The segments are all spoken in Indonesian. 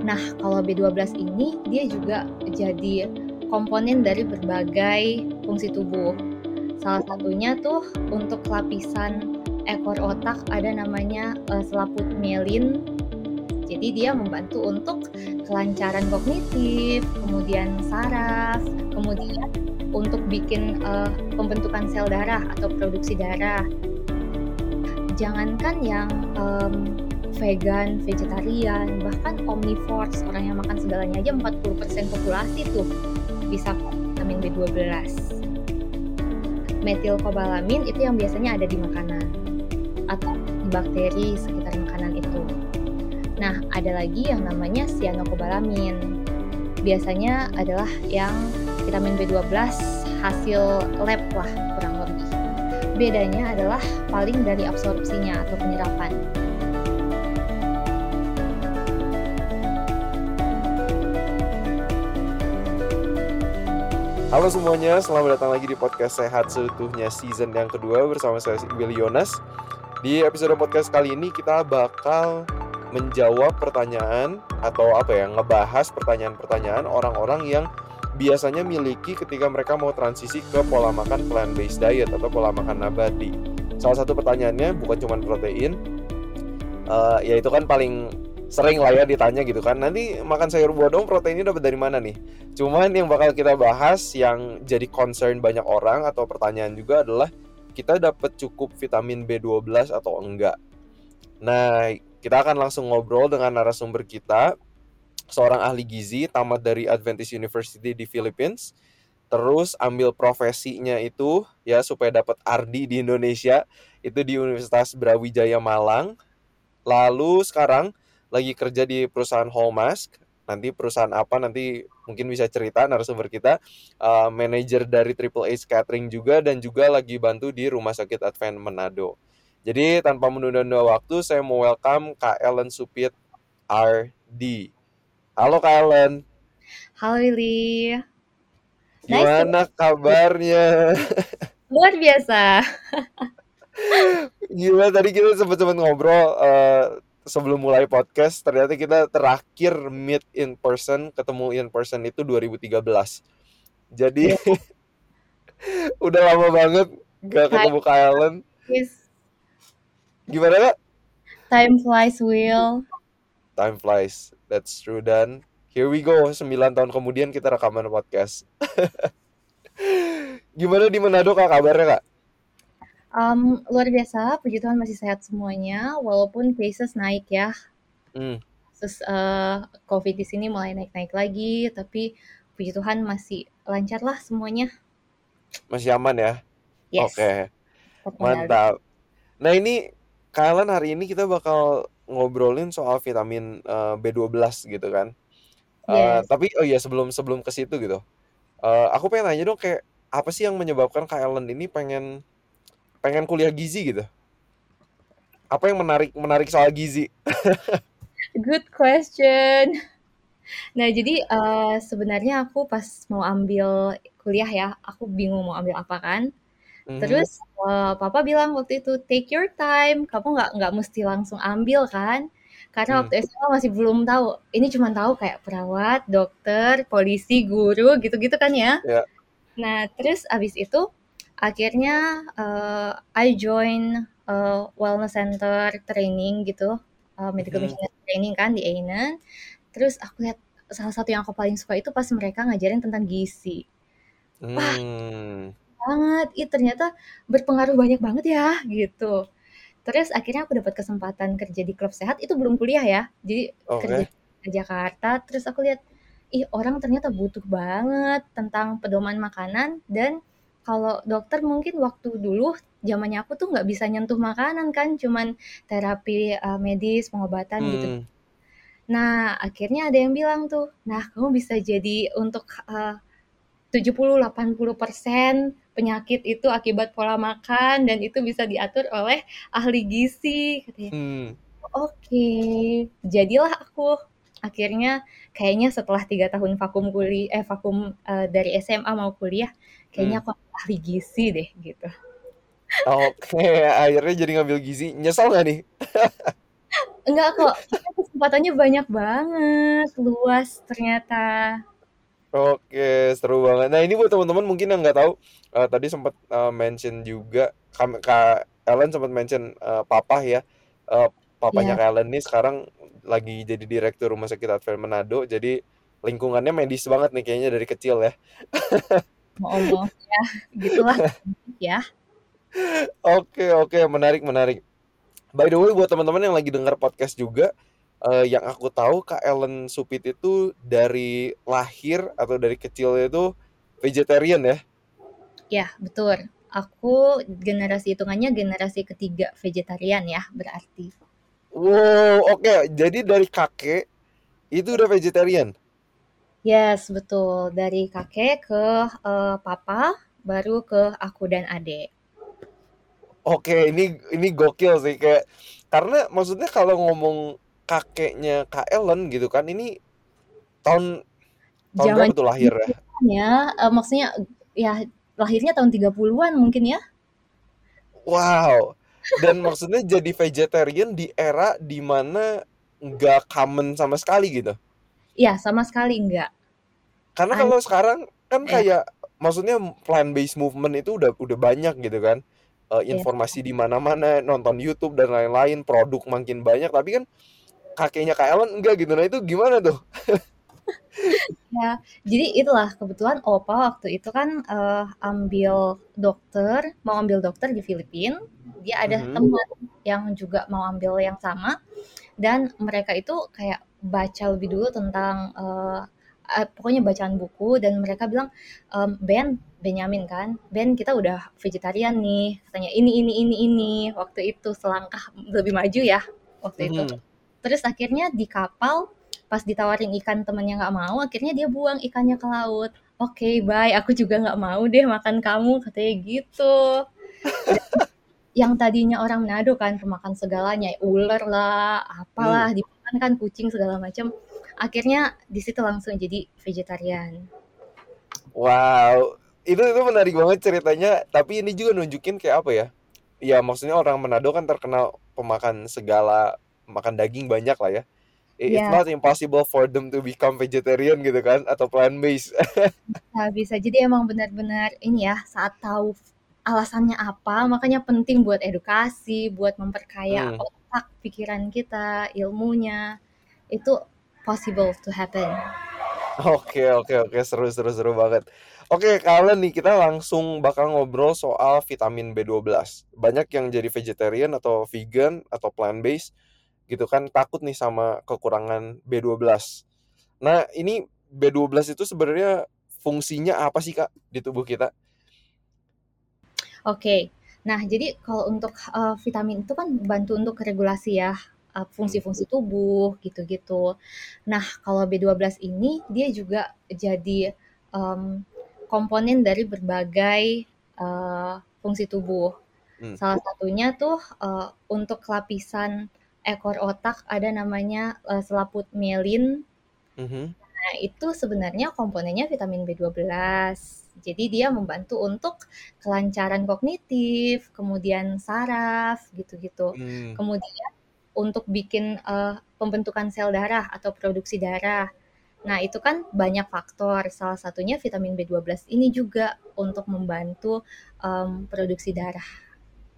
Nah, kalau B12 ini dia juga jadi komponen dari berbagai fungsi tubuh. Salah satunya tuh untuk lapisan ekor otak ada namanya uh, selaput mielin. Jadi dia membantu untuk kelancaran kognitif, kemudian saraf, kemudian untuk bikin uh, pembentukan sel darah atau produksi darah. Jangankan yang um, vegan, vegetarian, bahkan omnivores, orang yang makan segalanya aja 40% populasi tuh bisa vitamin B12. Metilkobalamin itu yang biasanya ada di makanan atau di bakteri sekitar makanan itu. Nah, ada lagi yang namanya cyanokobalamin. Biasanya adalah yang vitamin B12 hasil lab lah kurang lebih. Bedanya adalah paling dari absorpsinya atau penyerapan. Halo semuanya, selamat datang lagi di podcast Sehat Seutuhnya season yang kedua bersama saya Willy Yonas. Di episode podcast kali ini kita bakal menjawab pertanyaan atau apa ya, ngebahas pertanyaan-pertanyaan orang-orang yang biasanya miliki ketika mereka mau transisi ke pola makan plant-based diet atau pola makan nabati. Salah satu pertanyaannya bukan cuma protein, uh, ya itu kan paling sering lah ya ditanya gitu kan. Nanti makan sayur buah dong proteinnya dapat dari mana nih? Cuman yang bakal kita bahas yang jadi concern banyak orang atau pertanyaan juga adalah kita dapat cukup vitamin B12 atau enggak? Nah kita akan langsung ngobrol dengan narasumber kita. Seorang ahli gizi tamat dari Adventist University di Philippines. Terus ambil profesinya itu ya supaya dapat ardi di Indonesia. Itu di Universitas Brawijaya Malang. Lalu sekarang lagi kerja di perusahaan Hallmask nanti perusahaan apa nanti mungkin bisa cerita narasumber kita uh, manajer dari Triple H Catering juga dan juga lagi bantu di Rumah Sakit Advent Manado. Jadi tanpa menunda-nunda waktu saya mau welcome Kak Ellen Supit RD. Halo Kak Ellen. Halo Lili. Gimana nice kabarnya? Luar biasa. Gimana tadi kita sempat-sempat ngobrol uh, sebelum mulai podcast ternyata kita terakhir meet in person ketemu in person itu 2013 jadi yeah. udah lama banget gak ketemu Kak Ellen. Yes. gimana kak? Time flies will. Time flies. That's true dan. Here we go. 9 tahun kemudian kita rekaman podcast. Gimana di Manado kak? Kabarnya kak Um, luar biasa, puji Tuhan masih sehat semuanya, walaupun cases naik ya. Hmm. Terus uh, COVID di sini mulai naik-naik lagi, tapi puji Tuhan masih lancar lah semuanya. Masih aman ya? Yes. Oke. Okay. Mantap. Nah ini kalian hari ini kita bakal ngobrolin soal vitamin uh, eh, B12 gitu kan. Uh, Tapi oh iya sebelum sebelum ke situ gitu, uh, aku pengen nanya dong kayak apa sih yang menyebabkan Kak Ellen ini pengen pengen kuliah gizi gitu? Apa yang menarik menarik soal gizi? Good question. Nah, jadi uh, sebenarnya aku pas mau ambil kuliah ya, aku bingung mau ambil apa kan. Mm-hmm. Terus uh, papa bilang waktu itu take your time, kamu nggak nggak mesti langsung ambil kan? Karena hmm. waktu SMA masih belum tahu. Ini cuma tahu kayak perawat, dokter, polisi, guru gitu-gitu kan ya. Yeah. Nah, terus abis itu akhirnya uh, I join uh, wellness center training gitu uh, medical hmm. missionary training kan di Einen terus aku lihat salah satu yang aku paling suka itu pas mereka ngajarin tentang gizi wah hmm. banget itu ternyata berpengaruh banyak banget ya gitu terus akhirnya aku dapat kesempatan kerja di klub sehat itu belum kuliah ya jadi okay. kerja di Jakarta terus aku lihat ih orang ternyata butuh banget tentang pedoman makanan dan kalau dokter mungkin waktu dulu zamannya aku tuh nggak bisa nyentuh makanan kan, cuman terapi uh, medis, pengobatan gitu. Hmm. Nah, akhirnya ada yang bilang tuh, "Nah, kamu bisa jadi untuk uh, 70-80% penyakit itu akibat pola makan dan itu bisa diatur oleh ahli gizi," katanya. Hmm. Oke, jadilah aku. Akhirnya kayaknya setelah tiga tahun vakum kuliah eh, vakum, uh, dari SMA mau kuliah, kayaknya hmm. aku ahli gizi deh gitu. Oke, akhirnya jadi ngambil gizi. Nyesal gak nih? Enggak kok, kesempatannya banyak banget, luas ternyata. Oke, seru banget. Nah, ini buat teman-teman mungkin yang nggak tahu, uh, tadi sempat uh, mention juga, Kak Ellen sempat mention uh, papa ya. Uh, papanya yeah. Kak Ellen ini sekarang lagi jadi direktur Rumah Sakit Advent Manado. Jadi lingkungannya medis banget nih kayaknya dari kecil ya. Allah ya, gitulah ya. Oke, oke, menarik, menarik. By the way, buat teman-teman yang lagi dengar podcast juga, uh, yang aku tahu Kak Ellen Supit itu dari lahir atau dari kecil itu vegetarian ya? Ya, betul. Aku generasi hitungannya generasi ketiga vegetarian ya, berarti. Wow, oke. Okay. Jadi dari kakek itu udah vegetarian? Yes, betul. Dari kakek ke uh, papa, baru ke aku dan adik. Oke, ini ini gokil sih kayak karena maksudnya kalau ngomong kakeknya Kak Ellen gitu kan ini tahun tahun Zaman berapa tuh lahir ya? Ya, uh, maksudnya ya lahirnya tahun 30-an mungkin ya. Wow. Dan maksudnya jadi vegetarian di era di mana nggak common sama sekali gitu. Iya, sama sekali enggak. Karena kalau sekarang kan kayak maksudnya plant based movement itu udah udah banyak gitu kan. Uh, informasi di mana-mana, nonton YouTube dan lain-lain, produk makin banyak, tapi kan kakeknya Kak Ellen enggak gitu. Nah, itu gimana tuh? ya, jadi itulah kebetulan Opa waktu itu kan uh, ambil dokter, mau ambil dokter di Filipina. Dia ada mm-hmm. teman yang juga mau ambil yang sama dan mereka itu kayak baca lebih dulu tentang uh, uh, pokoknya bacaan buku dan mereka bilang um, Ben Benyamin kan Ben kita udah vegetarian nih katanya ini ini ini ini waktu itu selangkah lebih maju ya waktu mm-hmm. itu terus akhirnya di kapal pas ditawarin ikan temennya nggak mau akhirnya dia buang ikannya ke laut. Oke okay, bye. Aku juga nggak mau deh makan kamu katanya gitu. Yang tadinya orang Manado kan pemakan segalanya ular lah apalah hmm. dimakan kan kucing segala macam. Akhirnya di situ langsung jadi vegetarian. Wow. Itu itu menarik banget ceritanya. Tapi ini juga nunjukin kayak apa ya? Ya maksudnya orang Manado kan terkenal pemakan segala makan daging banyak lah ya it's yeah. not impossible for them to become vegetarian gitu kan atau plant based bisa. Bisa jadi emang benar-benar ini ya saat tahu alasannya apa makanya penting buat edukasi buat memperkaya hmm. otak pikiran kita ilmunya. Itu possible to happen. Oke oke oke. Seru seru seru banget. Oke kalian nih kita langsung bakal ngobrol soal vitamin B12 banyak yang jadi vegetarian atau vegan atau plant based gitu kan takut nih sama kekurangan B12 nah ini B12 itu sebenarnya fungsinya apa sih kak di tubuh kita Oke. Nah, jadi kalau untuk uh, vitamin itu kan bantu untuk regulasi ya uh, fungsi-fungsi tubuh gitu-gitu. Nah, kalau B12 ini dia juga jadi um, komponen dari berbagai uh, fungsi tubuh. Hmm. Salah satunya tuh uh, untuk lapisan ekor otak ada namanya uh, selaput mielin. Mm -hmm. Nah, itu sebenarnya komponennya vitamin B12 jadi dia membantu untuk kelancaran kognitif, kemudian saraf gitu-gitu. Hmm. Kemudian untuk bikin uh, pembentukan sel darah atau produksi darah. Nah, itu kan banyak faktor. Salah satunya vitamin B12 ini juga untuk membantu um, produksi darah.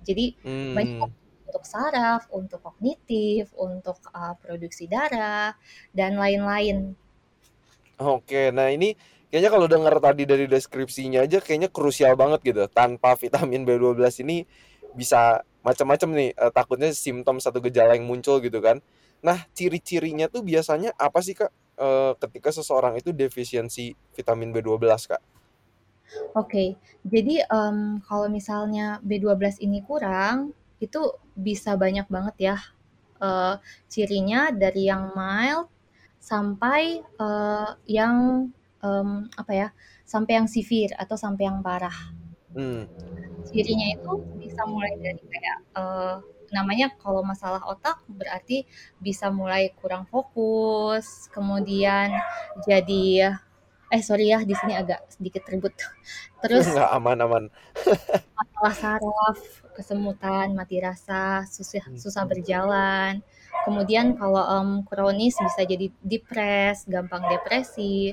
Jadi hmm. banyak untuk saraf, untuk kognitif, untuk uh, produksi darah dan lain-lain. Oke, nah ini kayaknya kalau denger tadi dari deskripsinya aja kayaknya krusial banget gitu. Tanpa vitamin B12 ini bisa macam-macam nih uh, takutnya simptom satu gejala yang muncul gitu kan. Nah, ciri-cirinya tuh biasanya apa sih Kak uh, ketika seseorang itu defisiensi vitamin B12 Kak? Oke, okay. jadi um, kalau misalnya B12 ini kurang, itu bisa banyak banget ya uh, cirinya dari yang mild sampai uh, yang um, apa ya sampai yang severe atau sampai yang parah. Hmm. Cirinya itu bisa mulai dari kayak uh, namanya kalau masalah otak berarti bisa mulai kurang fokus, kemudian jadi eh sorry ya di sini agak sedikit ribut. Terus nggak aman-aman. masalah saraf, kesemutan, mati rasa, susah susah berjalan, Kemudian kalau um, kronis bisa jadi depres, gampang depresi.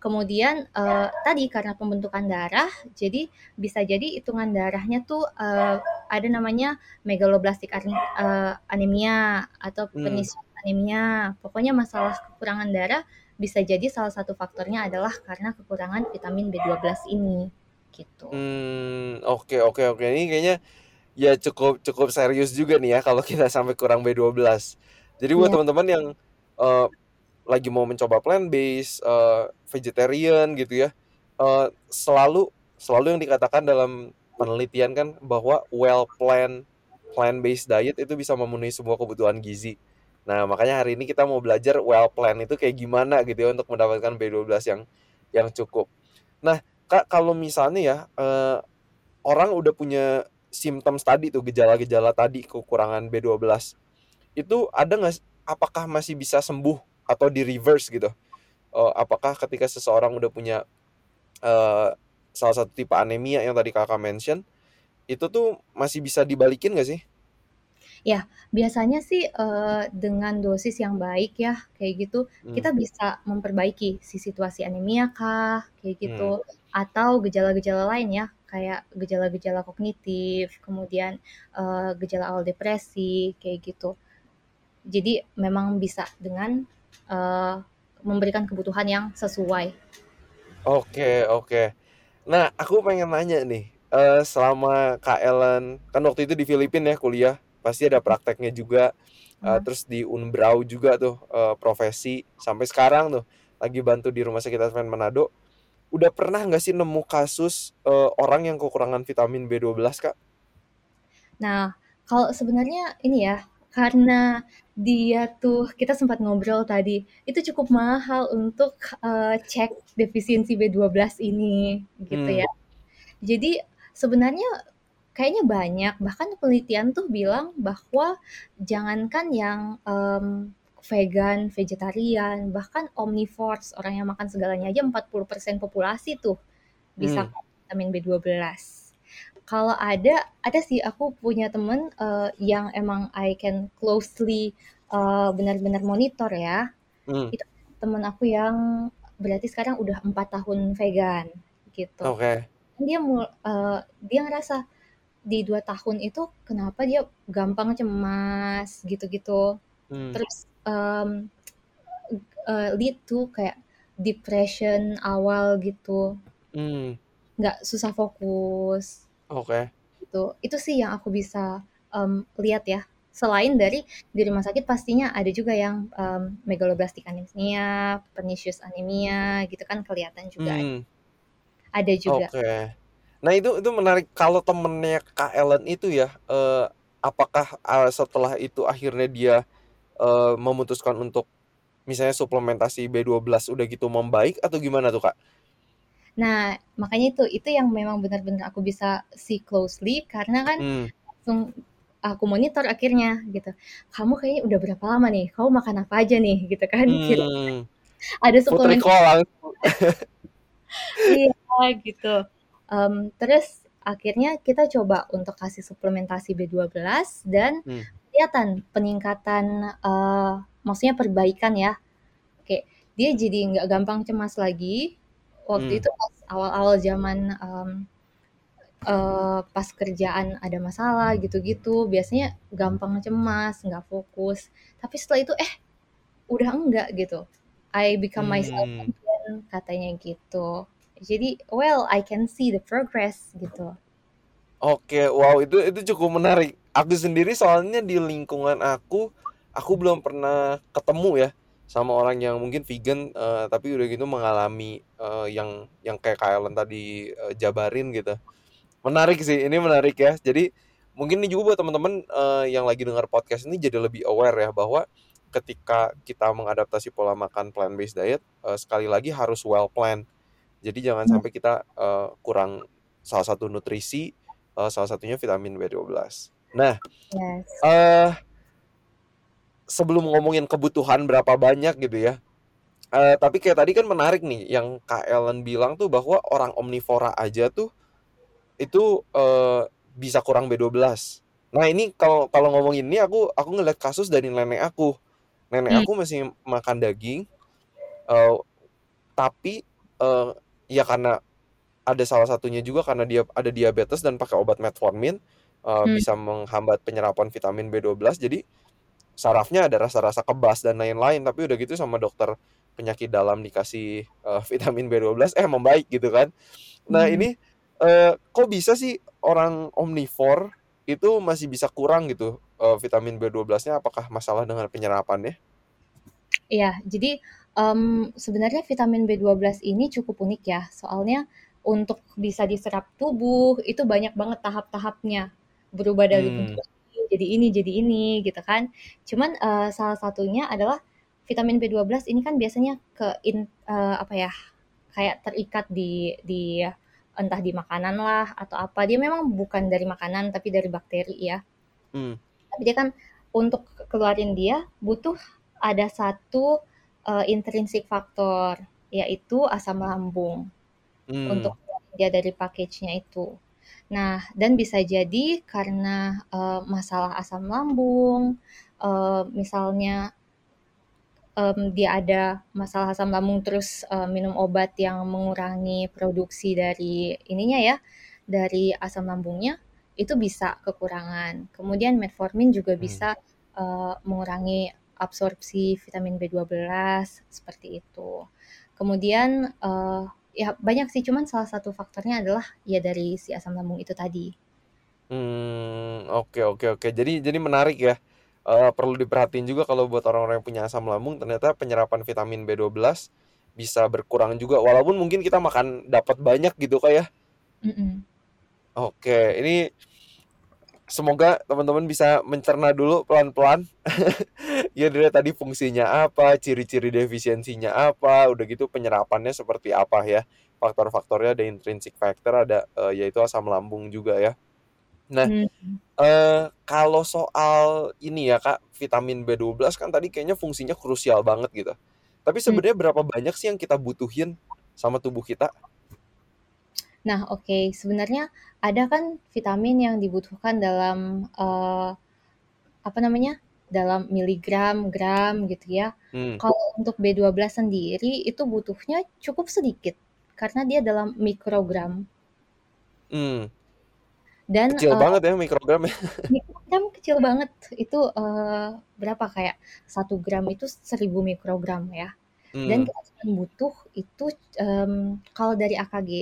Kemudian uh, tadi karena pembentukan darah, jadi bisa jadi hitungan darahnya tuh uh, ada namanya megaloblastik uh, anemia atau pernicious hmm. anemia. Pokoknya masalah kekurangan darah bisa jadi salah satu faktornya adalah karena kekurangan vitamin B12 ini gitu. Hmm, oke okay, oke okay, oke. Okay. Ini kayaknya ya cukup cukup serius juga nih ya kalau kita sampai kurang B12. Jadi buat yeah. teman-teman yang uh, lagi mau mencoba plant based, uh, vegetarian gitu ya, uh, selalu selalu yang dikatakan dalam penelitian kan bahwa well planned plant based diet itu bisa memenuhi semua kebutuhan gizi. Nah, makanya hari ini kita mau belajar well planned itu kayak gimana gitu ya untuk mendapatkan B12 yang yang cukup. Nah, Kak kalau misalnya ya uh, orang udah punya simptom tadi tuh gejala-gejala tadi kekurangan B12 itu ada nggak apakah masih bisa sembuh atau di reverse gitu uh, apakah ketika seseorang udah punya uh, salah satu tipe anemia yang tadi kakak mention itu tuh masih bisa dibalikin gak sih? Ya, biasanya sih uh, dengan dosis yang baik ya, kayak gitu, hmm. kita bisa memperbaiki si situasi anemia kah, kayak gitu, hmm. atau gejala-gejala lain ya, kayak gejala-gejala kognitif, kemudian uh, gejala awal depresi, kayak gitu. Jadi memang bisa dengan uh, memberikan kebutuhan yang sesuai. Oke, oke. Nah, aku pengen nanya nih, uh, selama Kak Ellen kan waktu itu di Filipina ya kuliah, pasti ada prakteknya juga. Uh, hmm. Terus di Unbrau juga tuh uh, profesi sampai sekarang tuh lagi bantu di Rumah Sakit Advent Manado. Udah pernah nggak sih nemu kasus uh, orang yang kekurangan vitamin B12, Kak? Nah, kalau sebenarnya ini ya, karena dia tuh kita sempat ngobrol tadi, itu cukup mahal untuk, uh, cek defisiensi B12 ini, gitu ya. Hmm. Jadi sebenarnya kayaknya banyak, bahkan penelitian tuh bilang bahwa jangankan yang, um, vegan, vegetarian, bahkan omnivores, orang yang makan segalanya aja 40% populasi tuh bisa hmm. vitamin B12 kalau ada ada sih aku punya temen uh, yang emang I can closely uh, benar-benar monitor ya hmm. itu temen aku yang berarti sekarang udah empat tahun vegan gitu okay. dia mul uh, dia ngerasa di dua tahun itu kenapa dia gampang cemas gitu-gitu hmm. terus um, uh, lead to kayak depression awal gitu hmm. nggak susah fokus Oke. Itu itu sih yang aku bisa, um, lihat ya. Selain dari di rumah sakit pastinya ada juga yang, um, megaloblastik anemia, pernicious anemia gitu kan kelihatan juga. Hmm. Ada juga. Oke. Nah itu itu menarik kalau temennya Kak Ellen itu ya, uh, apakah, uh, setelah itu akhirnya dia, uh, memutuskan untuk misalnya suplementasi B12 udah gitu membaik atau gimana tuh, Kak? Nah, makanya itu itu yang memang benar-benar aku bisa see closely karena kan hmm. langsung aku monitor akhirnya gitu. Kamu kayaknya udah berapa lama nih? Kamu makan apa aja nih? Gitu kan. Hmm. Ada suplemen. iya gitu. Um, terus akhirnya kita coba untuk kasih suplementasi B12 dan hmm. kelihatan peningkatan uh, maksudnya perbaikan ya. Kayak dia jadi nggak gampang cemas lagi, waktu hmm. itu pas awal-awal zaman um, uh, pas kerjaan ada masalah gitu-gitu biasanya gampang cemas nggak fokus tapi setelah itu eh udah enggak gitu I become myself hmm. again katanya gitu jadi well I can see the progress gitu Oke, wow itu itu cukup menarik. Aku sendiri soalnya di lingkungan aku, aku belum pernah ketemu ya sama orang yang mungkin vegan uh, tapi udah gitu mengalami uh, yang yang kayak Kailan tadi uh, jabarin gitu. Menarik sih, ini menarik ya. Jadi mungkin ini juga buat teman-teman uh, yang lagi dengar podcast ini jadi lebih aware ya bahwa ketika kita mengadaptasi pola makan plant based diet uh, sekali lagi harus well planned. Jadi jangan hmm. sampai kita uh, kurang salah satu nutrisi, uh, salah satunya vitamin B12. Nah, yes. uh, sebelum ngomongin kebutuhan berapa banyak gitu ya. Uh, tapi kayak tadi kan menarik nih yang Kak Ellen bilang tuh bahwa orang omnivora aja tuh itu uh, bisa kurang B12. Nah ini kalau kalau ngomongin ini aku aku ngeliat kasus dari nenek aku. Nenek Hmm. aku masih makan daging, eee, tapi, eee, ya karena ada salah satunya juga karena dia ada diabetes dan pakai obat metformin, eee, Hmm. bisa menghambat penyerapan vitamin B12 jadi sarafnya ada rasa-rasa kebas dan lain-lain, tapi udah gitu sama dokter penyakit dalam dikasih, eee, vitamin B12, eh membaik gitu kan. Nah Hmm. ini, eee, kok bisa sih orang omnivore itu masih bisa kurang gitu, eee, vitamin B12-nya, apakah masalah dengan penyerapannya? Iya, jadi, mmm, sebenarnya vitamin B12 ini cukup unik ya, soalnya untuk bisa diserap tubuh itu banyak banget tahap-tahapnya, berubah dari bentuk ini, jadi ini jadi ini, gitu kan. Cuman, eee, salah satunya adalah vitamin B12 ini kan biasanya ke in eee, apa ya, kayak terikat di di entah di makanan lah atau apa, dia memang bukan dari makanan tapi dari bakteri ya. Mmm. Tapi dia kan untuk keluarin dia butuh ada satu, eee, intrinsic factor, yaitu asam lambung, Mmm. untuk dia dari package-nya itu. Nah, dan bisa jadi karena, eee, masalah asam lambung, eee, misalnya, mmm, dia ada masalah asam lambung terus, eee, minum obat yang mengurangi produksi dari ininya ya, dari asam lambungnya, itu bisa kekurangan. Kemudian metformin juga Mmm. bisa, eee, mengurangi absorpsi vitamin B12, seperti itu. Kemudian, eee, ya banyak sih, cuman salah satu faktornya adalah ya dari si asam lambung itu tadi. Mmm, oke oke oke. Jadi jadi menarik ya, eee, perlu diperhatiin juga kalau buat orang-orang yang punya asam lambung, ternyata penyerapan vitamin B12 bisa berkurang juga, walaupun mungkin kita makan dapat banyak gitu, Kak, ya. Mhm. Oke, ini semoga teman-teman bisa mencerna dulu pelan-pelan. Ya dilihat tadi fungsinya apa, ciri-ciri defisiensinya apa, udah gitu penyerapannya seperti apa ya. Faktor-faktornya ada intrinsic factor, ada, eee, yaitu asam lambung juga ya. Nah, Mhm. eee, kalau soal ini ya, Kak, vitamin B12 kan tadi kayaknya fungsinya krusial banget gitu. Tapi Mmm. sebenarnya berapa banyak sih yang kita butuhin sama tubuh kita? Nah, oke, sebenarnya ada kan vitamin yang dibutuhkan dalam, eee, apa namanya, dalam miligram, gram, gitu ya. Mmm. Kalau untuk B12 sendiri itu butuhnya cukup sedikit, karena dia dalam mikrogram. Mmm. Dan, Kecil eee banget ya mikrogramnya. mikrogram kecil banget, itu, eee, berapa, kayak 1 gram itu 1000 mikrogram ya. Dan Mmm. kita butuh itu, mmm, kalau dari AKG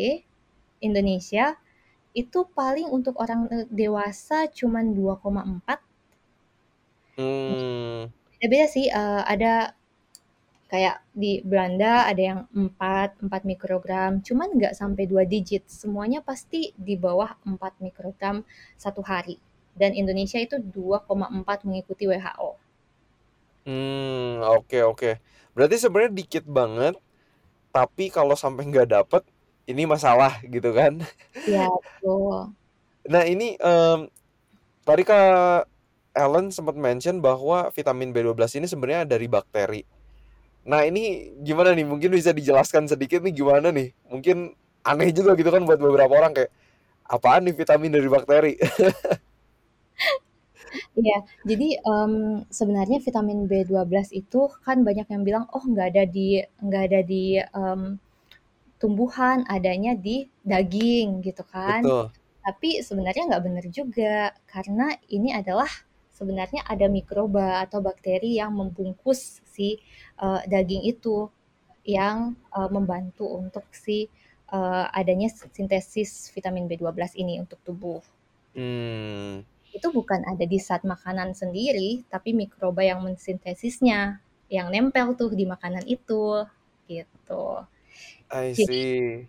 Indonesia, itu paling untuk orang, dewasa cuman 2,4 Mmm. Beda-beda sih, eee, ada kayak di Belanda ada yang 4, 4 mikrogram, cuman nggak sampai 2 digit, semuanya pasti di bawah 4 mikrogram 1 hari, dan Indonesia itu 2,4 mengikuti WHO. Mmm, oke oke. Berarti sebenarnya dikit banget, tapi kalau sampai nggak dapet, ini masalah gitu kan. Iya, betul. Nah ini, mmm, tadi Kak Ellen sempet mention bahwa vitamin B12 ini sebenarnya dari bakteri. Nah ini gimana nih, mungkin bisa dijelaskan sedikit nih gimana nih? Mungkin aneh juga gitu kan buat beberapa orang kayak, apaan nih vitamin dari bakteri? Iya, jadi, mmm, sebenarnya vitamin B12 itu kan banyak yang bilang, "Oh nggak ada di nggak ada di, mmm, tumbuhan, adanya di daging," gitu kan. Betul. Tapi sebenarnya nggak bener juga, karena ini adalah sebenarnya ada mikroba atau bakteri yang membungkus si, eee, daging itu, yang, eee, membantu untuk si, eee, adanya sintesis vitamin B12 ini untuk tubuh. Mmm. Itu bukan ada di zat makanan sendiri, tapi mikroba yang mensintesisnya, yang nempel tuh di makanan itu, gitu. I Jadi see.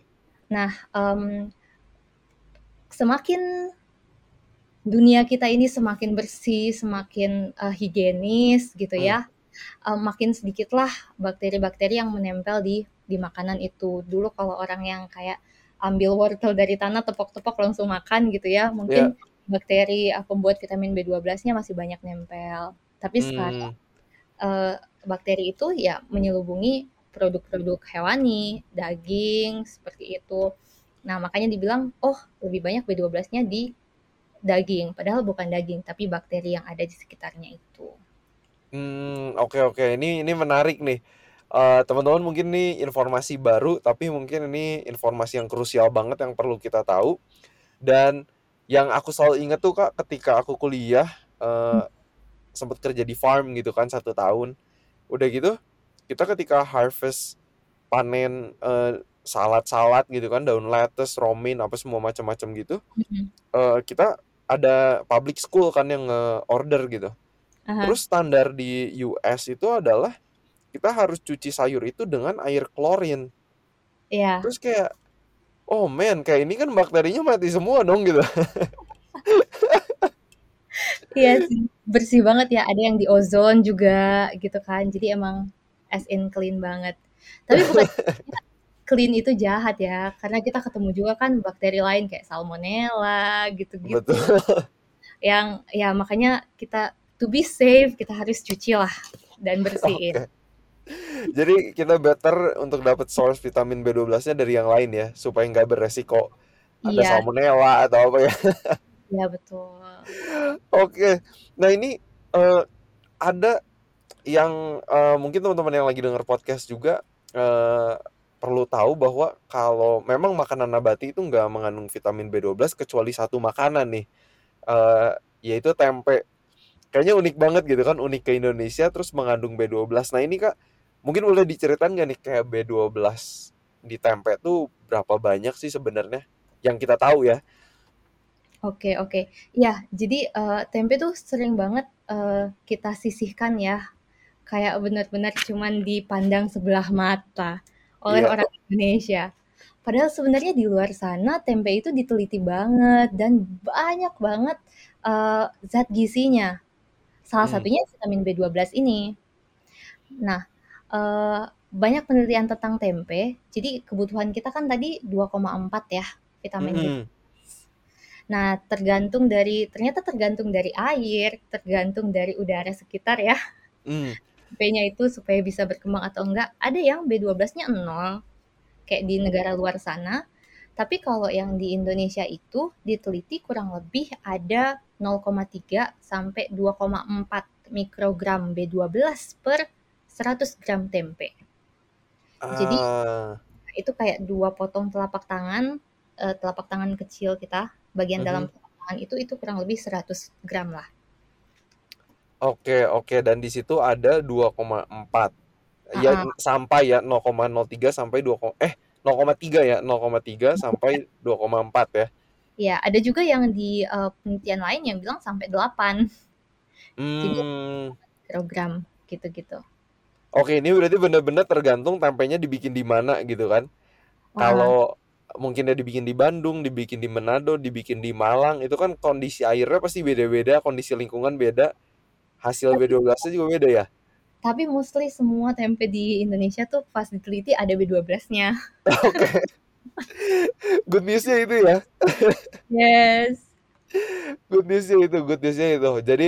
nah, mmm semakin dunia kita ini semakin bersih, semakin, eee, higienis gitu ya, eee, makin sedikitlah bakteri-bakteri yang menempel di di makanan itu. Dulu kalau orang yang kayak ambil wortel dari tanah, tepok-tepok langsung makan gitu ya, Iya. mungkin bakteri, eee, pembuat vitamin B12-nya masih banyak nempel. Tapi sekarang, Mmm. eee, bakteri itu ya menyelubungi produk-produk hewani, daging, seperti itu. Nah makanya dibilang, "Oh lebih banyak B12-nya di daging, padahal bukan daging, tapi bakteri yang ada di sekitarnya itu. Hmm, oke oke. Ini ini menarik nih. Uh, teman-teman mungkin ini informasi baru, tapi mungkin ini informasi yang krusial banget yang perlu kita tahu. Dan yang aku selalu ingat tuh kak, ketika aku kuliah, uh, sempat kerja di farm gitu kan satu tahun. Udah gitu, kita ketika harvest panen uh, salad-salad gitu kan, daun lettuce, romaine, apa semua macam-macam gitu, uh, kita ada public school kan yang order gitu. Aha. Terus standar di US itu adalah kita harus cuci sayur itu dengan air klorin. Iya. Terus kayak oh man, kayak ini kan bakterinya mati semua dong gitu. Iya sih, bersih banget ya. Ada yang di ozon juga gitu kan. Jadi emang as in clean banget. Tapi bukan clean itu jahat ya, karena kita ketemu juga kan bakteri lain kayak salmonella gitu-gitu. Betul. Yang ya makanya kita to be safe kita harus cuci lah dan bersihin. Okay. Jadi kita better untuk dapat source vitamin B12-nya dari yang lain ya, supaya nggak beresiko ada Iya. salmonella atau apa ya. Iya betul. Oke, nah ini uh, ada yang uh, mungkin teman-teman yang lagi dengar podcast juga uh, perlu tahu bahwa kalau memang makanan nabati itu nggak mengandung vitamin B12 kecuali satu makanan nih, uh, yaitu tempe. Kayaknya unik banget gitu kan, unik ke Indonesia terus mengandung B12. Nah ini kak, mungkin boleh diceritain nggak nih kayak B12 di tempe tuh berapa banyak sih sebenarnya yang kita tahu ya? Oke oke. Ya, jadi, uh, tempe tuh sering banget, uh, kita sisihkan ya, kayak benar-benar cuman dipandang sebelah mata oleh Iya. orang Indonesia. Padahal sebenarnya di luar sana tempe itu diteliti banget dan banyak banget, uh, zat gizinya. Salah Hmm. satunya vitamin B12 ini. Nah, uh, banyak penelitian tentang tempe, jadi kebutuhan kita kan tadi 2,4 ya vitamin B. Mhm. Nah, tergantung dari ternyata tergantung dari air, tergantung dari udara sekitar ya. Mmm. Tempenya itu supaya bisa berkembang atau enggak, ada yang B12-nya 0, kayak di negara luar sana. Tapi kalau yang di Indonesia itu diteliti kurang lebih ada 0,3 sampai 2,4 mikrogram B12 per 100 gram tempe. Jadi Ah. itu kayak 2 potong telapak tangan, eee, telapak tangan kecil kita, bagian dalam Mhm. telapak tangan itu, itu kurang lebih 100 gram lah. Oke oke, dan di situ ada 2,4. Ya Heeh. sampai ya 0,03 sampai 2 ko eh 0,3 ya, 0,3 sampai 2,4 ya? Iya, ada juga yang di, eee, penelitian lain yang bilang sampai 8. Jadi Mmm. mikrogram, gitu-gitu. Oke, ini berarti bener-bener tergantung tempenya dibikin di mana gitu kan. Kalau mungkinnya dibikin di Bandung, dibikin di Manado, dibikin di Malang, itu kan kondisi airnya pasti beda-beda, kondisi lingkungan beda, hasil Tapi B12-nya juga beda ya? tapi mostly semua tempe di Indonesia tuh pas diteliti ada B12-nya. Oke. Good news-nya itu ya? Yes. Good news-nya itu good news-nya itu. Jadi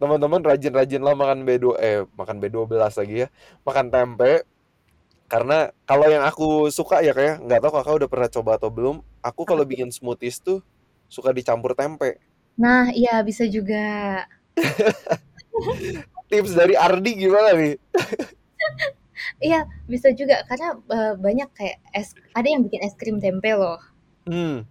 teman-teman rajin-rajinlah makan B2 eh makan B12 lagi ya, makan tempe. Karena kalau yang aku suka ya kayak nggak tahu Kakak udah pernah coba atau belum, aku kalau bikin smoothies tuh suka dicampur tempe. Nah, iya bisa juga. Tips dari Ardi gimana nih? Iya, bisa juga karena, eee, banyak kayak es ada yang bikin es krim tempe loh. Mmm.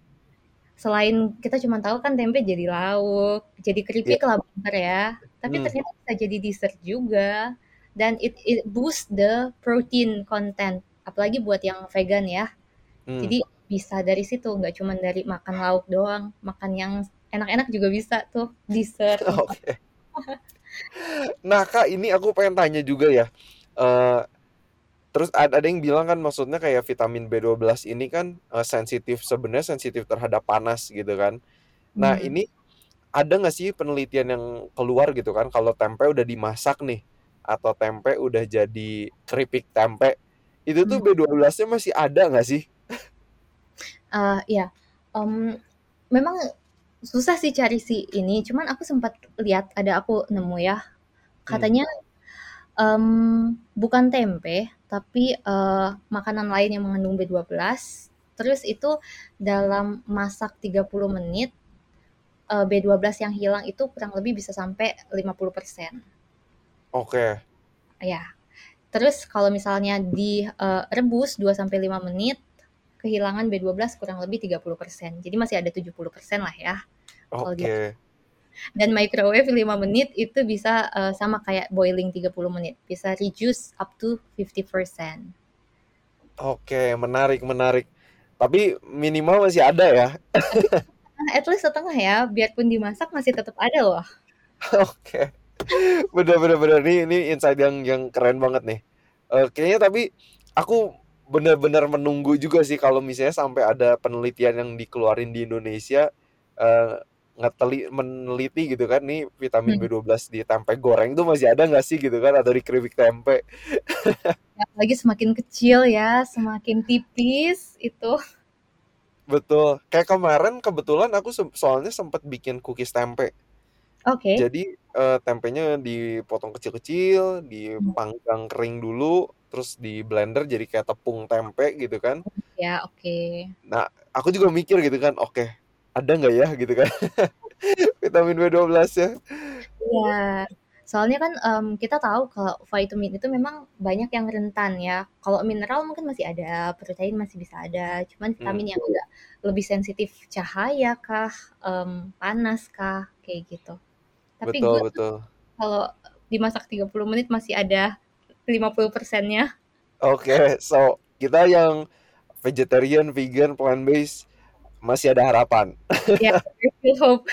Selain kita cuma tahu kan tempe jadi lauk, jadi keripik lah bener ya, tapi Mmm. ternyata bisa jadi dessert juga, dan it it boost the protein content, apalagi buat yang vegan ya. Mmm. Jadi bisa dari situ, nggak cuman dari makan lauk doang, makan yang enak-enak juga bisa tuh, dessert. Oke. Nah Kak, ini aku pengen tanya juga ya, eee, terus ad ada yang bilang kan maksudnya kayak vitamin B12 ini kan, eee, sensitif sebenarnya sensitif terhadap panas gitu kan. Nah Mmm. ini ada nggak sih penelitian yang keluar gitu kan kalau tempe udah dimasak nih, atau tempe udah jadi keripik tempe, itu tuh Mmm. B12-nya masih ada nggak sih? Eee, iya, mmm, memang susah sih cari si ini, cuman aku sempat lihat, ada aku nemu ya, katanya, mmm, bukan tempe, tapi, eee, makanan lain yang mengandung B12, terus itu dalam masak 30 menit, uh, B12 yang hilang itu kurang lebih bisa sampai 50%. Oke. Ya. Terus kalau misalnya direbus uh, 2 sampai 5 menit, kehilangan B12 kurang lebih 30%. Jadi masih ada 70% lah ya. Oke. Okay. Dan microwave 5 menit itu bisa uh, sama kayak boiling 30 menit. Bisa reduce up to 50%. Oke, menarik, menarik. Tapi minimal masih ada ya. At least setengah ya, biarpun dimasak masih tetap ada loh. Oke. Bener-bener bener ini ini insight yang yang keren banget nih. Uh, kayaknya tapi aku benar-benar menunggu juga sih kalau misalnya sampai ada penelitian yang dikeluarin di Indonesia uh, ngeteli meneliti gitu kan nih vitamin hmm. B12 di tempe goreng tuh masih ada nggak sih gitu kan atau di keripik tempe ya, lagi semakin kecil ya semakin tipis itu betul kayak kemarin kebetulan aku soalnya sempat bikin cookies tempe Oke. Okay. Jadi uh, tempenya dipotong kecil-kecil, dipanggang kering dulu, terus di blender jadi kayak tepung tempe gitu kan. Ya, oke. Okay. Nah, aku juga mikir gitu kan, oke, okay, ada nggak ya gitu kan vitamin B12 ya iya soalnya kan um, kita tahu kalau vitamin itu memang banyak yang rentan ya kalau mineral mungkin masih ada protein masih bisa ada cuman vitamin hmm. yang udah lebih sensitif cahaya kah um, panas kah kayak gitu tapi betul, gue betul. kalau dimasak 30 menit masih ada 50 persennya oke okay, so kita yang vegetarian vegan plant based masih ada harapan. Ya, hope.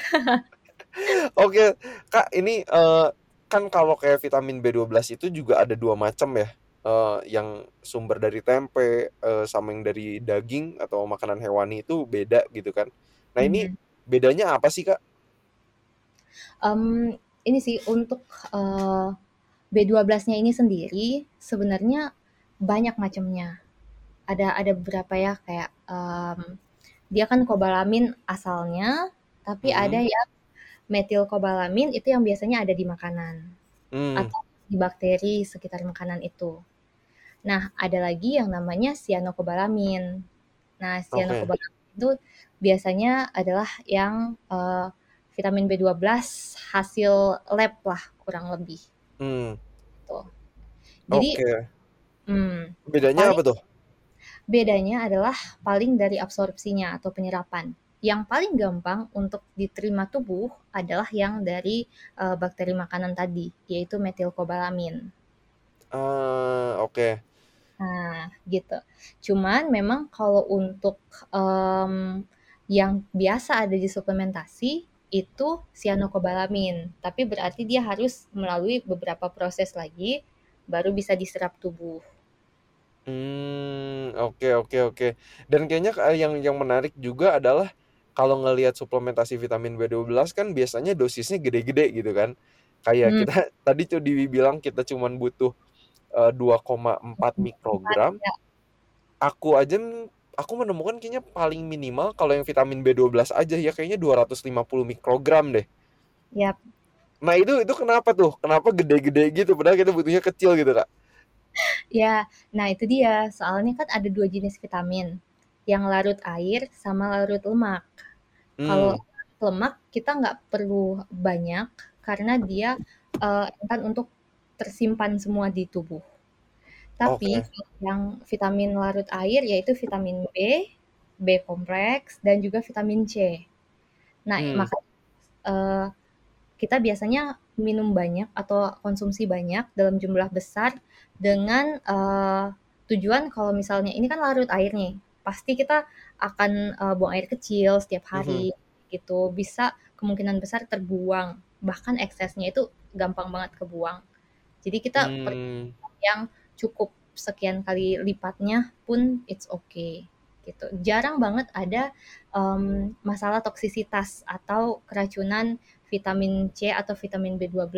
Oke, Kak, ini uh, kan kalau kayak vitamin B12 itu juga ada dua macam ya. Uh, yang sumber dari tempe uh, sama yang dari daging atau makanan hewani itu beda gitu kan. Nah, ini hmm. bedanya apa sih, Kak? Um, ini sih untuk uh, B12-nya ini sendiri sebenarnya banyak macamnya. Ada ada beberapa ya kayak um, dia kan kobalamin asalnya, tapi hmm. ada yang metilkobalamin itu yang biasanya ada di makanan hmm. atau di bakteri sekitar makanan itu. Nah, ada lagi yang namanya cyanokobalamin. Nah, cyanokobalamin okay. itu biasanya adalah yang uh, vitamin B12 hasil lab lah kurang lebih. Hmm. Tuh. Jadi, okay. hmm, bedanya apa tuh? Bedanya adalah paling dari absorpsinya atau penyerapan. Yang paling gampang untuk diterima tubuh adalah yang dari uh, bakteri makanan tadi, yaitu metilkobalamin. Uh, oke. Okay. Nah, gitu. Cuman memang kalau untuk um, yang biasa ada di suplementasi itu cyanokobalamin, tapi berarti dia harus melalui beberapa proses lagi baru bisa diserap tubuh. Hmm, oke oke oke. Dan kayaknya yang yang menarik juga adalah kalau ngelihat suplementasi vitamin B12 kan biasanya dosisnya gede-gede gitu kan. Kayak hmm. kita tadi tuh dibilang kita cuman butuh uh, 2,4 mikrogram. Ya. Aku aja aku menemukan kayaknya paling minimal kalau yang vitamin B12 aja ya kayaknya 250 mikrogram deh. Yap. Nah, itu itu kenapa tuh? Kenapa gede-gede gitu padahal kita butuhnya kecil gitu, Kak? Ya, nah itu dia. Soalnya kan ada dua jenis vitamin, yang larut air sama larut lemak. Hmm. Kalau lemak kita nggak perlu banyak karena dia uh, untuk tersimpan semua di tubuh. Tapi okay. yang vitamin larut air yaitu vitamin B, B kompleks, dan juga vitamin C. Nah, hmm. maka uh, kita biasanya minum banyak atau konsumsi banyak dalam jumlah besar dengan uh, tujuan kalau misalnya ini kan larut air nih, pasti kita akan uh, buang air kecil setiap hari mm-hmm. gitu, bisa kemungkinan besar terbuang, bahkan eksesnya itu gampang banget kebuang. Jadi kita hmm. yang cukup sekian kali lipatnya pun it's okay gitu. Jarang banget ada um, masalah toksisitas atau keracunan vitamin C atau vitamin B12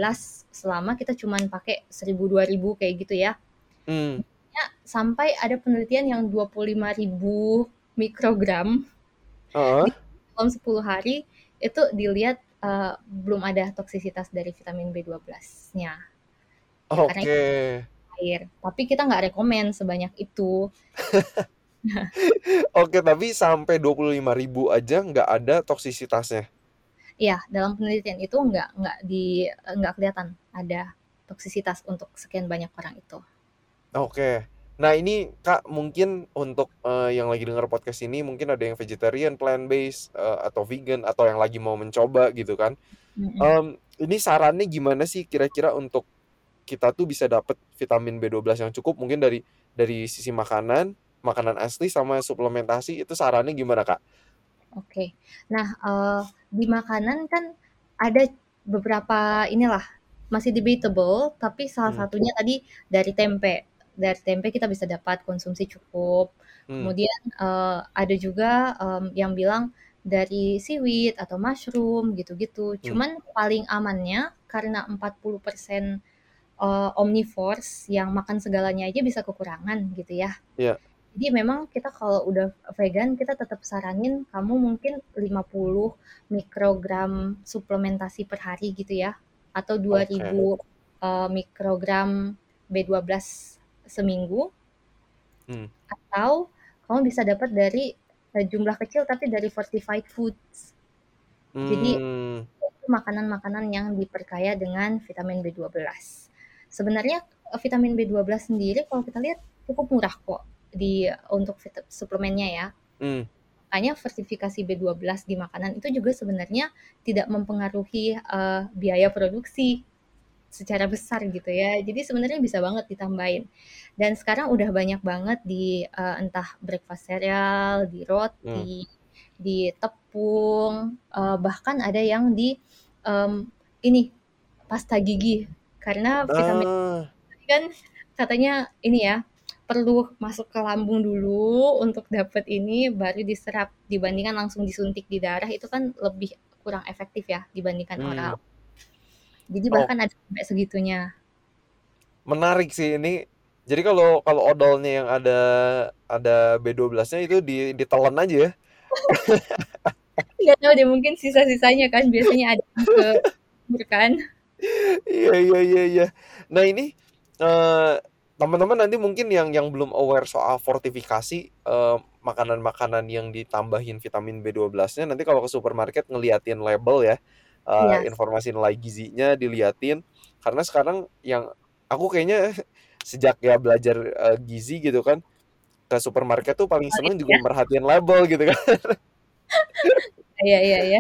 selama kita cuman pakai 1000 2000 kayak gitu ya. Hmm. Ya, sampai ada penelitian yang 25.000 mikrogram uh. dalam 10 hari itu dilihat uh, belum ada toksisitas dari vitamin B12-nya. Oke. Okay. Air. Tapi kita nggak rekomend sebanyak itu. Oke, tapi sampai 25.000 aja nggak ada toksisitasnya. Iya, dalam penelitian itu nggak nggak di nggak kelihatan ada toksisitas untuk sekian banyak orang itu. Oke. Nah ini Kak, mungkin untuk, eee, yang lagi denger podcast ini mungkin ada yang vegetarian, plant-based, eee, atau vegan, atau yang lagi mau mencoba gitu kan. Mhm. Mmm, ini sarannya gimana sih kira-kira untuk kita tuh bisa dapet vitamin B12 yang cukup mungkin dari dari sisi makanan, makanan asli sama suplementasi itu sarannya gimana, Kak? Oke. Nah, eee, di makanan kan ada beberapa inilah, masih debatable, tapi salah Mmm. satunya tadi dari tempe. Dari tempe kita bisa dapat konsumsi cukup. Mmm. Kemudian, eee, ada juga, mmm, yang bilang dari seaweed atau mushroom gitu-gitu. Mmm. Cuman paling amannya karena 40%, eee, omnivores yang makan segalanya aja bisa kekurangan gitu ya. Iya. Jadi memang kita kalau udah vegan, kita tetap saranin kamu mungkin 50 mikrogram suplementasi per hari gitu ya, atau Oke. 2000, eee, mikrogram B12 seminggu. Mmm. Atau kamu bisa dapat dari, eee, jumlah kecil tapi dari fortified foods. Jadi Mmm. itu makanan-makanan yang diperkaya dengan vitamin B12. Sebenarnya, eee, vitamin B12 sendiri kalau kita lihat cukup murah kok di untuk suplemennya ya. Mmm. Makanya fortifikasi B12 di makanan itu juga sebenarnya tidak mempengaruhi, eee, biaya produksi secara besar gitu ya. Jadi sebenarnya bisa banget ditambahin. Dan sekarang udah banyak banget di, eee, entah breakfast cereal, di roti, di tepung, eee, bahkan ada yang di, mmm, ini, pasta gigi. Karena vitamin Ah. kan katanya ini ya, perlu masuk ke lambung dulu untuk dapet ini, baru diserap. Dibandingkan langsung disuntik di darah, itu kan lebih kurang efektif ya dibandingkan Mmm. oral. Jadi Oh. bahkan ada sampai segitunya. Menarik sih ini. Jadi kalau kalau odolnya yang ada ada B12-nya itu di ditelan aja ya? Nggak tahu deh, mungkin sisa-sisanya kan biasanya ada ke kan. Iya iya iya iya. Nah ini, eee, teman-teman nanti mungkin yang yang belum aware soal fortifikasi, eee, makanan-makanan yang ditambahin vitamin B12-nya, nanti kalau ke supermarket ngeliatin label ya, Iya. eee, informasi nilai gizinya diliatin. Karena sekarang yang aku kayaknya sejak ya belajar, eee, gizi gitu kan, ke supermarket tuh paling seneng juga ya. merhatiin label gitu kan. Iya iya iya.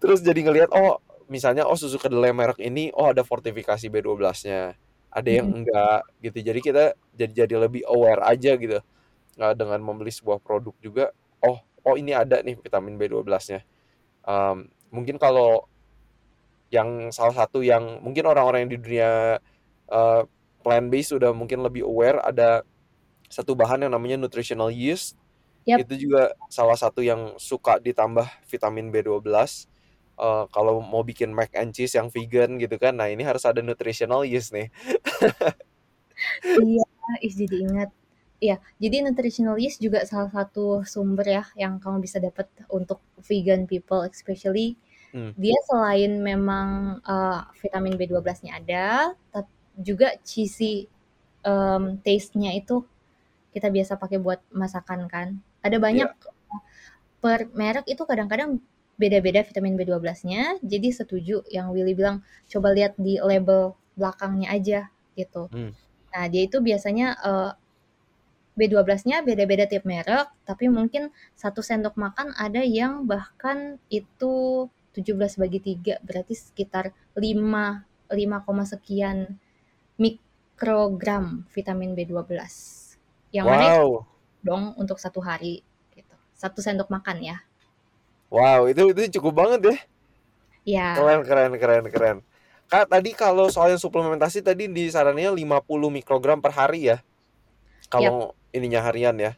Terus jadi ngelihat, oh misalnya, oh susu kedelai merek ini, oh ada fortifikasi B12-nya, ada yang Mhm. enggak gitu. Jadi kita jadi jadi lebih aware aja gitu, eee, dengan membeli sebuah produk juga, oh oh ini ada nih vitamin B12-nya. Mmm, mungkin kalau yang salah satu yang mungkin orang-orang yang di dunia, eee, plant-based sudah mungkin lebih aware, ada satu bahan yang namanya nutritional yeast. Yap. Itu juga salah satu yang suka ditambah vitamin B12, eee, kalau mau bikin mac and cheese yang vegan gitu kan, nah ini harus ada nutritional yeast nih. Iya, ih jadi ingat. Iya, jadi nutritional yeast juga salah satu sumber ya, yang kamu bisa dapat untuk vegan people especially. Mmm. Dia selain memang, eee, vitamin B12-nya ada, tap juga cheesy, mmm, taste-nya itu kita biasa pakai buat masakan kan. Ada banyak, Iya. per merek itu kadang-kadang beda-beda vitamin B12-nya, jadi setuju yang Willy bilang, coba lihat di label belakangnya aja gitu. Mmm. Nah dia itu biasanya, eee, B12-nya beda-beda tiap merek, tapi mungkin 1 sendok makan ada yang bahkan itu 17/3, berarti sekitar 5, 5 koma sekian mikrogram vitamin B12. Yang mana itu Wow. dong untuk 1 hari gitu, 1 sendok makan ya. Wow, itu itu cukup banget ya. Iya. Keren keren keren keren. Kak, tadi kalau soal yang suplementasi tadi disaraninnya 50 mikrogram per hari ya? Kalau ininya harian ya?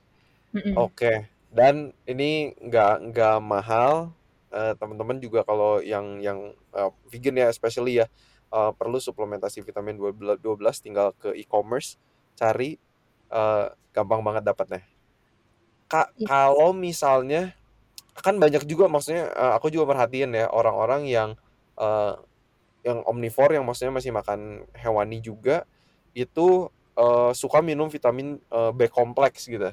Mhm. Oke. Dan ini nggak nggak mahal, eee, teman-teman juga kalau yang yang, eee, vegan ya especially ya, eee, perlu suplementasi vitamin dua bela 12 tinggal ke e-commerce, cari, eee, gampang banget dapatnya. Kak, Iya. kalau misalnya kan banyak juga maksudnya, eee, aku juga perhatiin ya orang-orang yang, eee, yang omnivore yang maksudnya masih makan hewani juga, itu, eee, suka minum vitamin, eee, B kompleks gitu.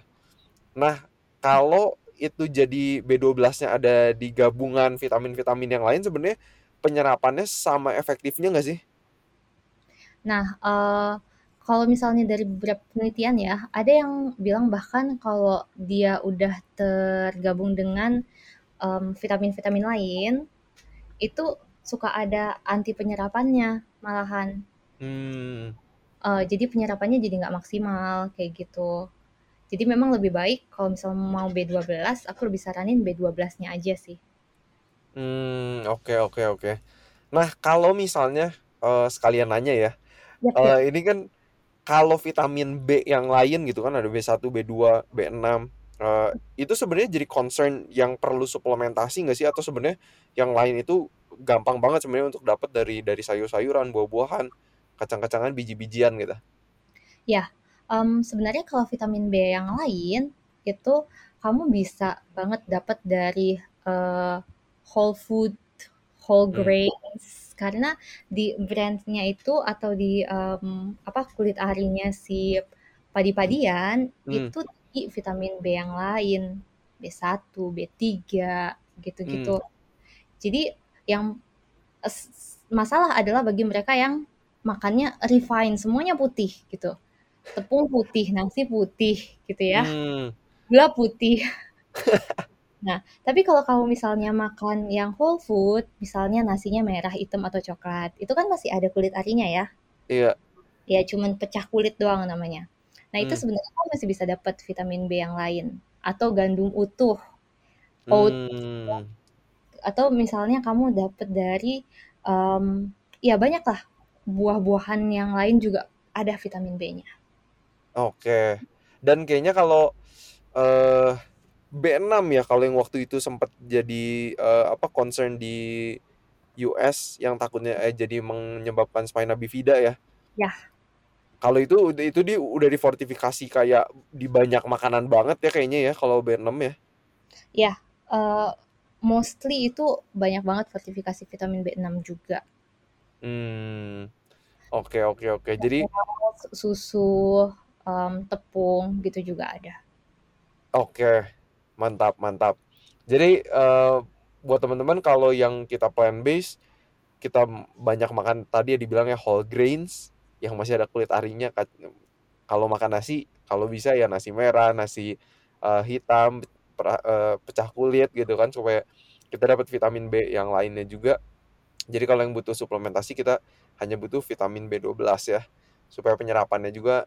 Nah, kalau itu jadi B12-nya ada di gabungan vitamin-vitamin yang lain sebenarnya penyerapannya sama efektifnya nggak sih? Nah, eee, kalau misalnya dari beberapa penelitian ya, ada yang bilang bahkan kalau dia udah tergabung dengan, mmm, vitamin-vitamin lain, itu suka ada anti penyerapannya malahan. Hmm. Eee, jadi penyerapannya jadi nggak maksimal, kayak gitu. Jadi memang lebih baik kalau misalnya mau B12, aku lebih saranin B12-nya aja sih. Hmm, oke oke oke. Nah, kalau misalnya, eee, sekalian nanya ya, yap. eee, ini kan kalau vitamin B yang lain gitu kan ada B1, B2, B6, eee, itu sebenarnya jadi concern yang perlu suplementasi nggak sih? Atau sebenarnya yang lain itu gampang banget sebenarnya untuk dapat dari dari sayur-sayuran, buah-buahan, kacang-kacangan, biji-bijian gitu? Ya, mmm, sebenarnya kalau vitamin B yang lain, itu kamu bisa banget dapat dari, eee, whole food, whole Hmm. grains, karena di brand-nya itu atau di, mmm, apa, kulit arinya si padi-padian, Hmm. itu tinggi vitamin B yang lain, B1, B3, Hmm. gitu-gitu. Jadi yang masalah adalah bagi mereka yang makannya refined, semuanya putih gitu. Tepung putih, nasi putih gitu ya, Hmm. gula putih. Nah, tapi kalau kamu misalnya makan yang whole food, misalnya nasinya merah, hitam, atau coklat, itu kan masih ada kulit arinya ya. Iya. Ya cuman pecah kulit doang namanya. Nah, itu Hmm. sebenarnya kamu masih bisa dapat vitamin B yang lain atau gandum utuh, oats, Hmm. atau misalnya kamu dapat dari, mmm, ya banyaklah buah-buahan yang lain juga ada vitamin B-nya. Oke. Dan kayaknya kalau, eee, B6 ya kalau yang waktu itu sempet jadi, eee, apa, concern di US yang takutnya, eh, jadi menyebabkan spina bifida ya? Yah. Kalau itu itu dia udah difortifikasi kayak di banyak makanan banget ya kayaknya ya kalau B6 ya? Yah, eee, mostly itu banyak banget fortifikasi vitamin B6 juga. Mmm, oke oke oke. Jadi susu, mmm, tepung, gitu juga ada. Oke, mantap mantap. Jadi, eee, buat teman-teman kalau yang kita plant based, kita banyak makan tadi ya dibilangnya whole grains, yang masih ada kulit arinya kalau makan nasi, kalau bisa ya nasi merah, nasi, eee, hitam, pra eee, pecah kulit gitu kan, supaya kita dapat vitamin B yang lainnya juga. Jadi kalau yang butuh suplementasi, kita hanya butuh vitamin B12 ya, supaya penyerapannya juga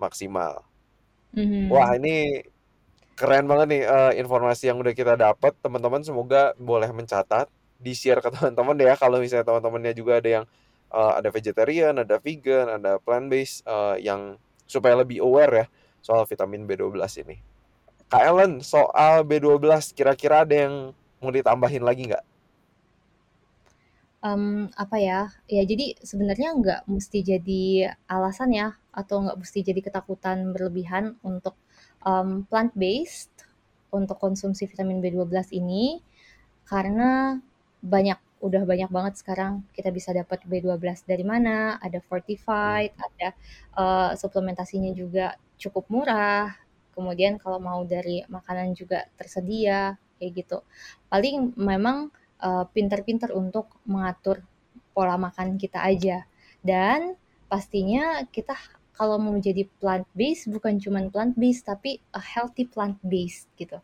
maksimal. Wah, Mhm. ini keren banget nih, eee, informasi yang udah kita dapat. Teman-teman semoga boleh mencatat, di-share ke teman-teman ya kalau misalnya teman-temannya juga ada yang, eee, ada vegetarian, ada vegan, ada plant based, eee, yang supaya lebih aware ya soal vitamin B12 ini. Kak Ellen, soal B12 kira-kira ada yang mau ditambahin lagi nggak? Mmm, apa ya, ya jadi sebenarnya nggak mesti jadi alasan ya, atau nggak mesti jadi ketakutan berlebihan untuk, mmm, plant based, untuk konsumsi vitamin B12 ini, karena banyak, udah banyak banget sekarang kita bisa dapat B12 dari mana, ada Hmm. fortified, ada, eee, suplementasinya juga cukup murah, kemudian kalau mau dari makanan juga tersedia, kayak gitu. Paling memang, eee, pinter-pinter untuk mengatur pola makan kita aja. Dan pastinya kita kalau mau jadi plant based, bukan cuman plant based, tapi a healthy plant based gitu.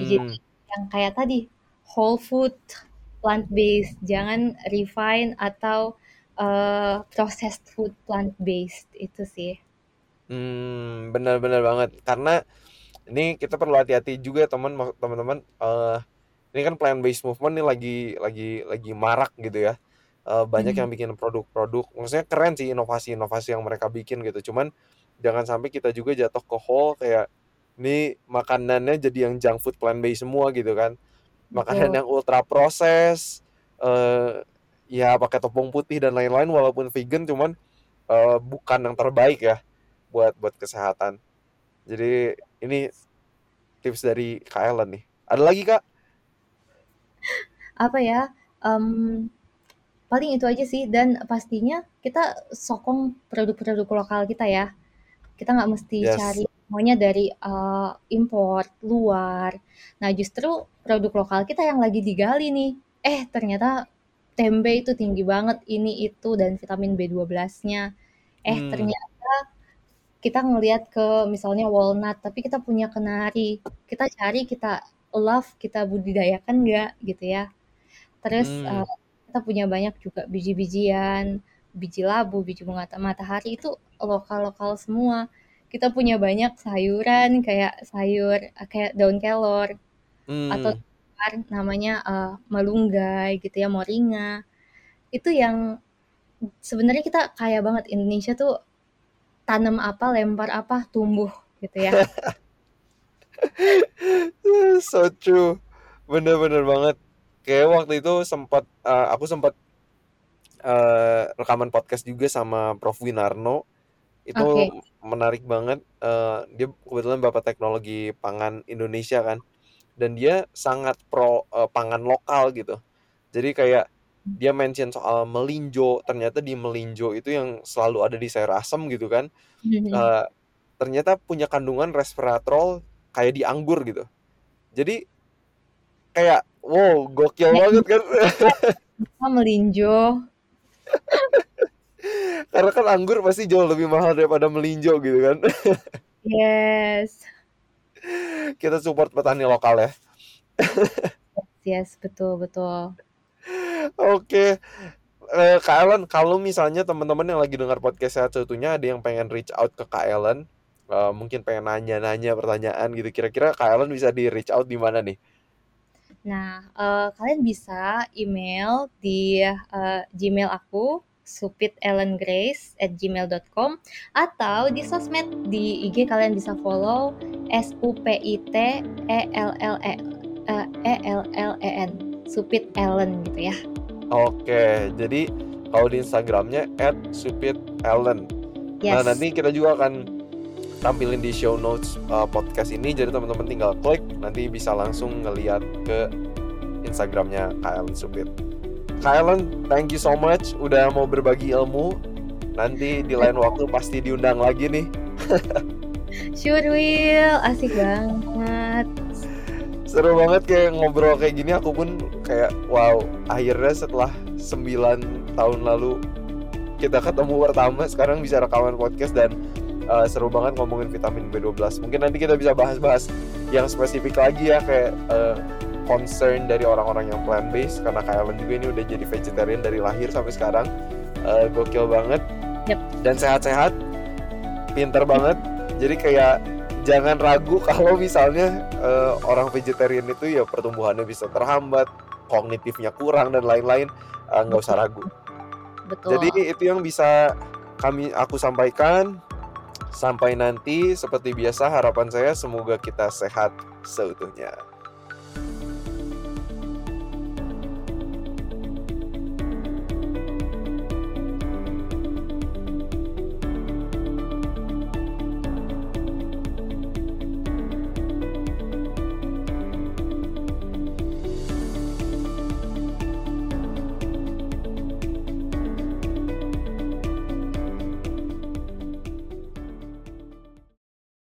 Jadi Mmm. yang kayak tadi, whole food, plant based, jangan refined atau, eee, processed food plant based, itu sih. Bener bener banget. Karena ini kita perlu hati-hati juga teman ma teman-teman, eee, ini kan plant based movement nih lagi lagi lagi marak gitu ya. Eee, banyak Mhm. yang bikin produk-produk maksudnya keren sih inovasi-inovasi yang mereka bikin gitu, cuman jangan sampai kita juga jatuh ke hole kayak, ini makanannya jadi yang junk food plant based semua gitu kan. Makanan Betul. yang ultra processed, eee, ya pakai tepung putih dan lain-lain walaupun vegan cuman, eee, bukan yang terbaik ya buat buat kesehatan. Jadi ini tips dari Kak Ellen nih. Ada lagi, Kak? Apa ya, mmm, paling itu aja sih dan pastinya kita sokong produk-produk lokal kita ya. Kita nggak mesti Yes. cari semuanya dari uh, import luar. Nah justru produk lokal kita yang lagi digali nih. Eh ternyata tempe itu tinggi banget ini itu dan vitamin B12-nya. Eh Hmm. ternyata kita ngelihat ke misalnya walnut, tapi kita punya kenari. Kita cari, kita love, kita budidayakan nggak gitu ya. Terus uh, Hmm. Kita punya banyak juga biji-bijian, biji labu, biji bunga matahari itu lokal-lokal semua. Kita punya banyak sayuran kayak sayur kayak daun kelor atau Hmm. namanya uh, malunggay gitu ya, moringa. Itu yang sebenarnya kita kaya banget Indonesia tuh tanam apa, lempar apa, tumbuh gitu ya. so true. Bener-bener banget. Kayak waktu itu sempat uh, aku sempat uh, rekaman podcast juga sama Prof Winarno. Itu Oke. menarik banget. Uh, dia kebetulan Bapak Teknologi Pangan Indonesia kan. Dan dia sangat pro uh, pangan lokal gitu. Jadi kayak dia mention soal melinjo. Ternyata di melinjo itu yang selalu ada di sayur asem gitu kan. Uh, ternyata punya kandungan resveratrol kayak di anggur gitu. Jadi kayak wow gokil banget kan? melinjo. Karena kan anggur pasti jauh lebih mahal daripada melinjo gitu kan? Yes. Kita support petani lokal ya. Yes betul betul. Oke. Okay. Uh, Kak Ellen, kalau misalnya teman-teman yang lagi dengar podcast sehat seutuhnya ada yang pengen reach out ke Kak Ellen, uh, mungkin pengen nanya-nanya pertanyaan gitu, kira-kira Kak Ellen bisa di reach out di mana nih? Nah, uh, kalian bisa email di uh, Gmail aku supitellengrace@gmail.com atau di sosmed di IG kalian bisa follow S U P I T E L L E E L L E N Supit Ellen gitu ya. Oke, jadi kalau di Instagramnya @supitellen. Yes. Nah nanti kita juga akan tampilin di show notes uh, podcast ini jadi teman-teman tinggal klik nanti bisa langsung ngeliat ke Instagramnya Kak Supit. Kak thank you so much udah mau berbagi ilmu. Nanti di lain waktu pasti diundang lagi nih. sure Will, asik banget. Seru banget kayak ngobrol kayak gini aku pun kayak wow akhirnya setelah 9 tahun lalu kita ketemu pertama sekarang bisa rekaman podcast dan uh, seru banget ngomongin vitamin B12 mungkin nanti kita bisa bahas-bahas yang spesifik lagi ya kayak uh, concern dari orang-orang yang plant based karena Kak juga ini udah jadi vegetarian dari lahir sampai sekarang uh, gokil banget yep. dan sehat-sehat pinter banget jadi kayak jangan ragu kalau misalnya uh, orang vegetarian itu ya pertumbuhannya bisa terhambat, kognitifnya kurang dan lain-lain, nggak uh, usah ragu. Betul. Jadi itu yang bisa kami aku sampaikan. Sampai nanti, seperti biasa harapan saya semoga kita sehat seutuhnya.